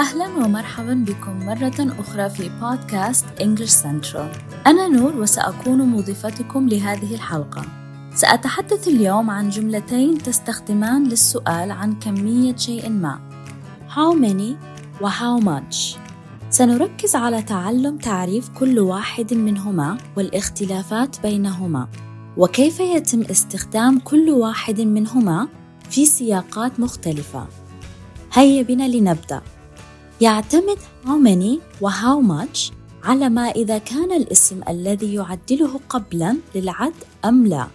أهلا ومرحبا بكم مرة أخرى في بودكاست English Central أنا نور وسأكون مضيفتكم لهذه الحلقة. سأتحدث اليوم عن جملتين تستخدمان للسؤال عن كمية شيء ما. How many و How much. سنركز على تعلم تعريف كل واحد منهما والاختلافات بينهما. وكيف يتم استخدام كل واحد منهما في سياقات مختلفة. هيا بنا لنبدأ. يعتمد how many و how much على ما إذا كان الاسم الذي يعدله قبلا للعد أم لا.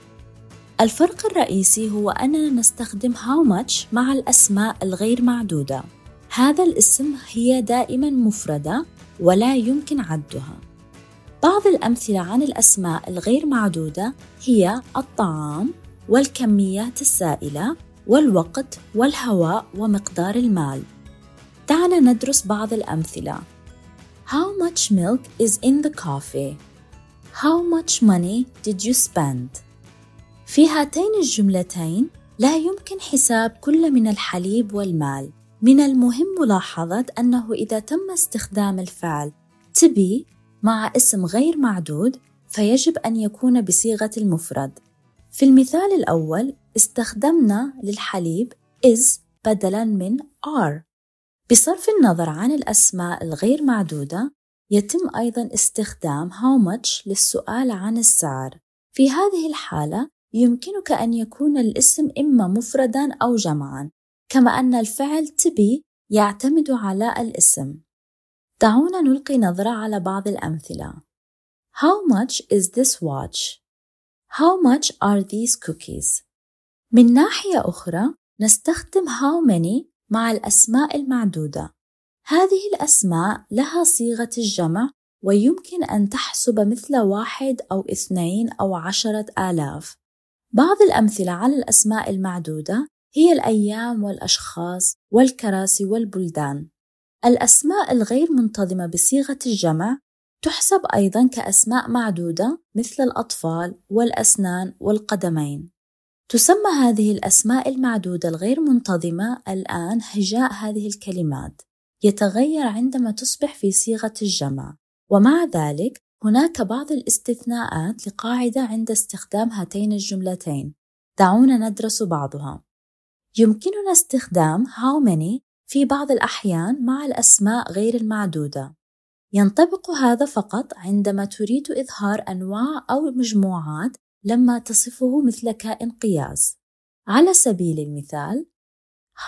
الفرق الرئيسي هو أننا نستخدم how much مع الأسماء الغير معدودة. هذا الاسم هي دائما مفردة ولا يمكن عدها. بعض الأمثلة عن الأسماء الغير معدودة هي الطعام والكميات السائلة والوقت والهواء ومقدار المال. دعنا ندرس بعض الأمثلة How much milk is in the coffee? How much money did you spend? في هاتين الجملتين لا يمكن حساب كل من الحليب والمال من المهم ملاحظة أنه إذا تم استخدام الفعل to be مع اسم غير معدود فيجب أن يكون بصيغة المفرد في المثال الأول استخدمنا للحليب is بدلاً من are بصرف النظر عن الأسماء الغير معدودة يتم أيضا استخدام how much للسؤال عن السعر في هذه الحالة يمكنك أن يكون الاسم إما مفردا أو جمعا كما أن الفعل to be يعتمد على الاسم دعونا نلقي نظرة على بعض الأمثلة How much is this watch? How much are these cookies? من ناحية أخرى نستخدم how many مع الأسماء المعدودة. هذه الأسماء لها صيغة الجمع ويمكن أن تحسب مثل واحد أو اثنين أو عشرة آلاف. بعض الأمثلة على الأسماء المعدودة هي الأيام والأشخاص والكراسي والبلدان. الأسماء الغير منتظمة بصيغة الجمع تحسب أيضا كأسماء معدودة مثل الأطفال والأسنان والقدمين. تسمى هذه الأسماء المعدودة الغير منتظمة الآن هجاء هذه الكلمات. يتغير عندما تصبح في صيغة الجمع. ومع ذلك هناك بعض الاستثناءات لقاعدة عند استخدام هاتين الجملتين. دعونا ندرس بعضها. يمكننا استخدام how many في بعض الأحيان مع الأسماء غير المعدودة. ينطبق هذا فقط عندما تريد إظهار أنواع أو مجموعات لما تصفه مثل كائن قياس على سبيل المثال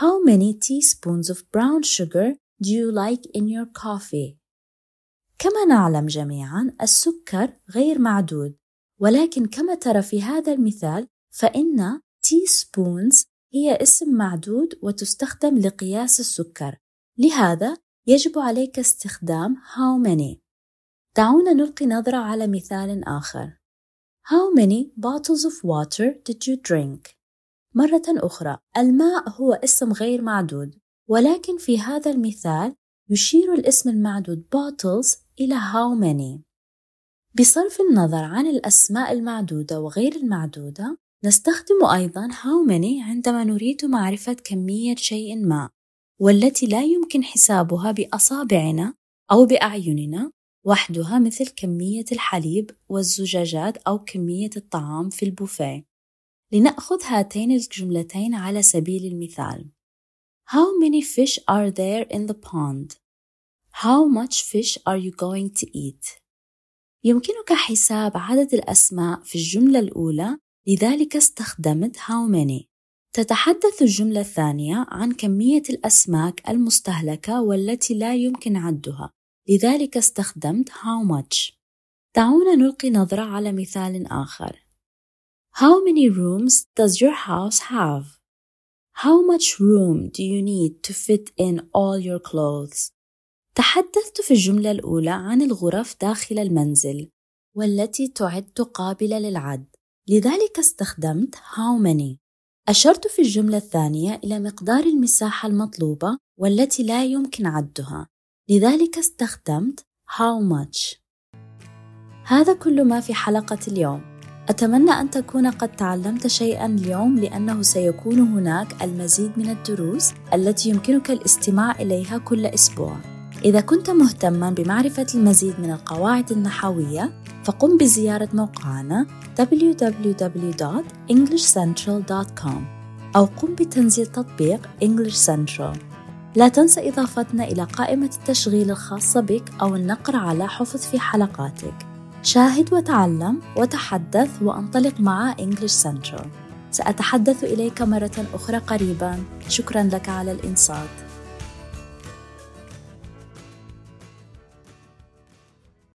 How many teaspoons of brown sugar do you like in your coffee? كما نعلم جميعا السكر غير معدود. ولكن كما ترى في هذا المثال فإن teaspoons هي اسم معدود وتستخدم لقياس السكر. لهذا يجب عليك استخدام how many. دعونا نلقي نظرة على مثال آخر. How many bottles of water did you drink? مرة أخرى الماء هو اسم غير معدود ولكن في هذا المثال يشير الاسم المعدود bottles إلى how many بصرف النظر عن الأسماء المعدودة وغير المعدودة نستخدم أيضا how many عندما نريد معرفة كمية شيء ما والتي لا يمكن حسابها بأصابعنا أو بأعيننا وحدها مثل كمية الحليب والزجاجات أو كمية الطعام في البوفيه لنأخذ هاتين الجملتين على سبيل المثال How many fish are there in the pond? How much fish are you going to eat? يمكنك حساب عدد الأسماء في الجملة الأولى لذلك استخدمت how many تتحدث الجملة الثانية عن كمية الأسماك المستهلكة والتي لا يمكن عدها لذلك استخدمت how much. دعونا نلقي نظرة على مثال آخر. How many rooms does your house have? How much room do you need to fit in all your clothes? تحدثت في الجملة الأولى عن الغرف داخل المنزل والتي تعد قابلة للعد. لذلك استخدمت how many. أشرت في الجملة الثانية إلى مقدار المساحة المطلوبة والتي لا يمكن عدها. لذلك استخدمت how much هذا كل ما في حلقة اليوم أتمنى أن تكون قد تعلمت شيئا اليوم لأنه سيكون هناك المزيد من الدروس التي يمكنك الاستماع إليها كل أسبوع. إذا كنت مهتما بمعرفة المزيد من القواعد النحوية فقم بزيارة موقعنا www.englishcentral.com أو قم بتنزيل تطبيق English Central. لا تنسى إضافتنا إلى قائمة التشغيل الخاصة بك أو النقر على حفظ في حلقاتك. شاهد وتعلم وتحدث وانطلق مع English Central. سأتحدث إليك مرة أخرى قريبا. شكرا لك على الإنصات.